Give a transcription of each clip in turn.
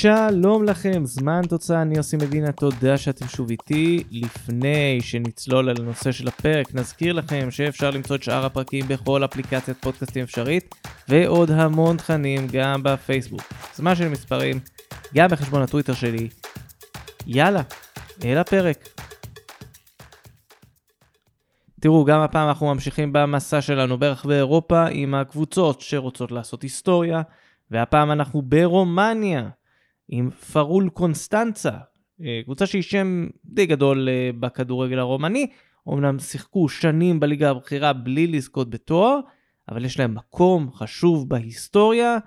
שלום לכם, זמן תוצאה, אני יוסי מדינה, תודה שאתם שוב איתי. לפני שנצלול על הנושא של הפרק, נזכיר לכם שאפשר למצוא את שאר הפרקים בכל אפליקציית פודקאסטים אפשרית, ועוד המון תכנים גם בפייסבוק. זמן של מספרים, גם בחשבון הטוויטר שלי. יאללה, אל הפרק. תראו, גם הפעם אנחנו ממשיכים במסע שלנו ברחבי אירופה עם הקבוצות שרוצות לעשות היסטוריה, והפעם אנחנו ברומניה. עם פרול קונסטנצה, אה, קבוצה שהיא שם די גדול אה, בכדורגל הרומני, אמנם שיחקו שנים בליגה הבכירה בלי לזכות בתואר, אבל יש להם מקום חשוב בהיסטוריה,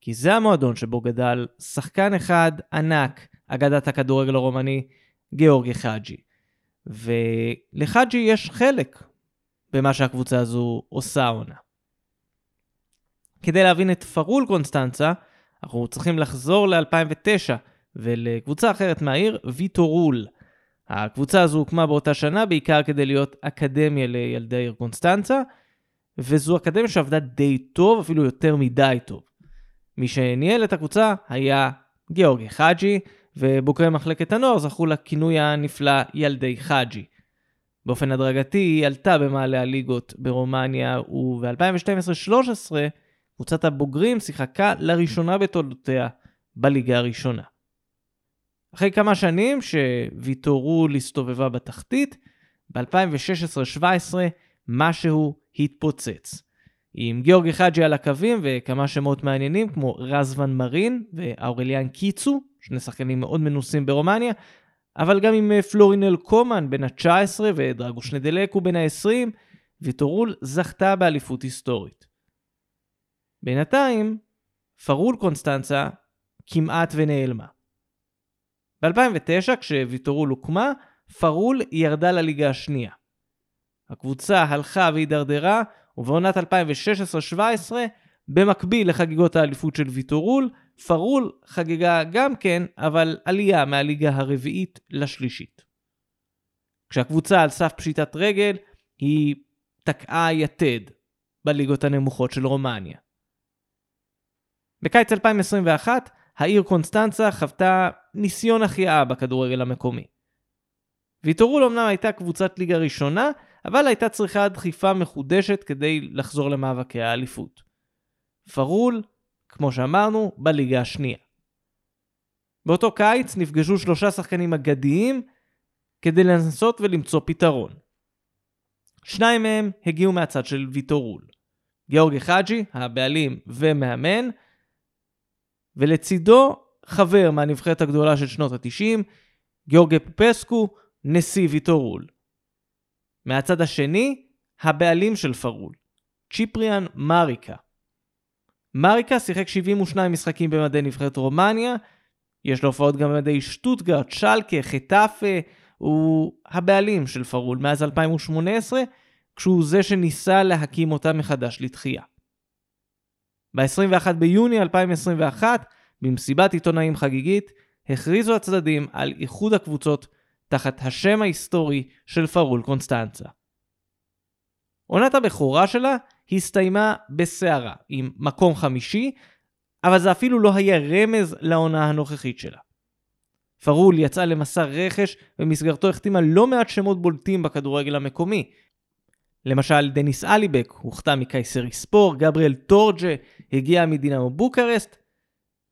כי זה המועדון שבו גדל שחקן אחד ענק, אגדת הכדורגל הרומני, גיאורגי חאג'י. ולחאג'י יש חלק במה שהקבוצה הזו עושה עונה. כדי להבין את פרול קונסטנצה, אנחנו צריכים לחזור ל-2009 ולקבוצה אחרת מהעיר, ויטורול. הקבוצה הזו הוקמה באותה שנה בעיקר כדי להיות אקדמיה לילדי העיר קונסטנצה, וזו אקדמיה שעבדה די טוב, אפילו יותר מדי טוב. מי שניהל את הקבוצה היה גיאורגי חאג'י, ובוגרי מחלקת הנוער זכו לכינוי הנפלא ילדי חאג'י. באופן הדרגתי היא עלתה במעלה הליגות ברומניה, וב-2012-2013 קבוצת הבוגרים שיחקה לראשונה בתולדותיה בליגה הראשונה. אחרי כמה שנים שוויטורול הסתובבה בתחתית, ב-2016-2017 משהו התפוצץ. עם גיאורגי חאג'י על הקווים וכמה שמות מעניינים כמו רזוון מרין ואורליאן קיצו, שני שחקנים מאוד מנוסים ברומניה, אבל גם עם פלורינל קומן בן ה-19 ודרגוש נדלקו בן ה-20, ויטורול זכתה באליפות היסטורית. בינתיים, פרול קונסטנצה כמעט ונעלמה. ב-2009, כשוויטורול הוקמה, פרול ירדה לליגה השנייה. הקבוצה הלכה והידרדרה, ובעונת 2016-2017, במקביל לחגיגות האליפות של ויטורול, פרול חגגה גם כן, אבל עלייה מהליגה הרביעית לשלישית. כשהקבוצה על סף פשיטת רגל, היא תקעה יתד בליגות הנמוכות של רומניה. בקיץ 2021, העיר קונסטנצה חוותה ניסיון החייאה בכדורגל המקומי. ויטורול אמנם הייתה קבוצת ליגה ראשונה, אבל הייתה צריכה דחיפה מחודשת כדי לחזור למאבקי האליפות. פרול, כמו שאמרנו, בליגה השנייה. באותו קיץ נפגשו שלושה שחקנים אגדיים כדי לנסות ולמצוא פתרון. שניים מהם הגיעו מהצד של ויטורול. גיאורגי חאג'י, הבעלים ומאמן, ולצידו חבר מהנבחרת הגדולה של שנות ה-90, גיאורגי פופסקו, נשיא ויטורול. מהצד השני, הבעלים של פרול, צ'יפריאן מריקה. מריקה שיחק 72 משחקים במדי נבחרת רומניה, יש לו הופעות גם במדי שטוטגרד, שלקה, חטאפה, הוא הבעלים של פרול מאז 2018, כשהוא זה שניסה להקים אותה מחדש לתחייה. ב-21 ביוני 2021, במסיבת עיתונאים חגיגית, הכריזו הצדדים על איחוד הקבוצות תחת השם ההיסטורי של פרול קונסטנצה. עונת הבכורה שלה הסתיימה בסערה, עם מקום חמישי, אבל זה אפילו לא היה רמז לעונה הנוכחית שלה. פרול יצאה למסע רכש, במסגרתו החתימה לא מעט שמות בולטים בכדורגל המקומי, למשל, דניס אליבק הוחתם מקייסרי ספור, גבריאל טורג'ה הגיע מדינמו בוקרסט,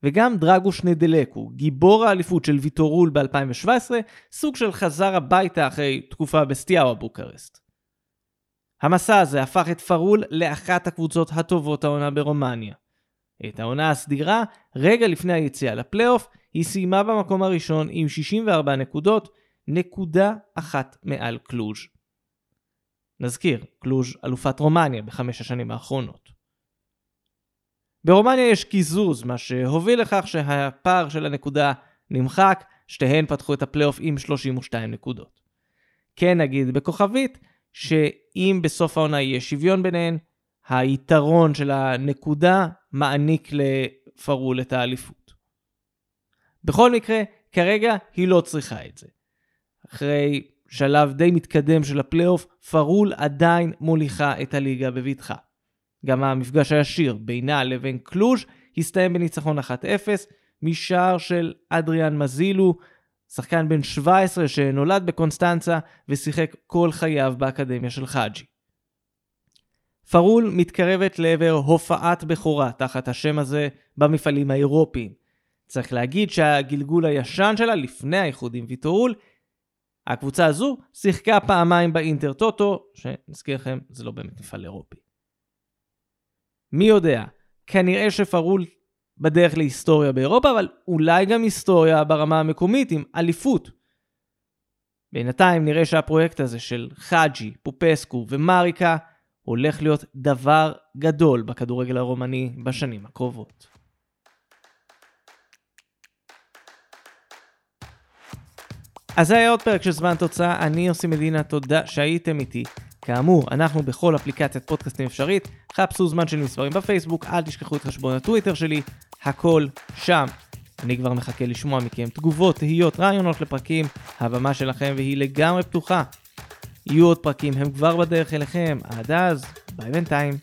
וגם דרגוש נדלקו, גיבור האליפות של ויטורול ב-2017, סוג של חזר הביתה אחרי תקופה בסטיאבה בוקרסט. המסע הזה הפך את פרול לאחת הקבוצות הטובות העונה ברומניה. את העונה הסדירה, רגע לפני היציאה לפלייאוף, היא סיימה במקום הראשון עם 64 נקודות, נקודה אחת מעל קלוז'. נזכיר, קלוז' אלופת רומניה בחמש השנים האחרונות. ברומניה יש קיזוז, מה שהוביל לכך שהפער של הנקודה נמחק, שתיהן פתחו את הפלייאוף עם 32 נקודות. כן נגיד בכוכבית, שאם בסוף העונה יהיה שוויון ביניהן, היתרון של הנקודה מעניק לפרול את האליפות. בכל מקרה, כרגע היא לא צריכה את זה. אחרי שלב די מתקדם של הפלייאוף, פרול עדיין מוליכה את הליגה בבטחה. גם המפגש הישיר בינה לבין קלוז' הסתיים בניצחון 1-0, משער של אדריאן מזילו, שחקן בן 17 שנולד בקונסטנצה ושיחק כל חייו באקדמיה של חאג'י. פרול מתקרבת לעבר הופעת בכורה תחת השם הזה במפעלים האירופיים. צריך להגיד שהגלגול הישן שלה לפני האיחוד עם ויטורול, הקבוצה הזו שיחקה פעמיים באינטר טוטו, שנזכיר לכם, זה לא באמת מפעל אירופי. מי יודע, כנראה שפרול בדרך להיסטוריה באירופה, אבל אולי גם היסטוריה ברמה המקומית עם אליפות. בינתיים נראה שהפרויקט הזה של חאג'י, פופסקו ומריקה הולך להיות דבר גדול בכדורגל הרומני בשנים הקרובות. אז זה היה עוד פרק של זמן תוצאה, אני יוסי מדינה, תודה שהייתם איתי. כאמור, אנחנו בכל אפליקציית פודקאסטים אפשרית, חפשו זמן של מספרים בפייסבוק, אל תשכחו את חשבון הטוויטר שלי, הכל שם. אני כבר מחכה לשמוע מכם תגובות, תהיות, רעיונות לפרקים, הבמה שלכם והיא לגמרי פתוחה. יהיו עוד פרקים, הם כבר בדרך אליכם, עד אז, ביי בינתיים.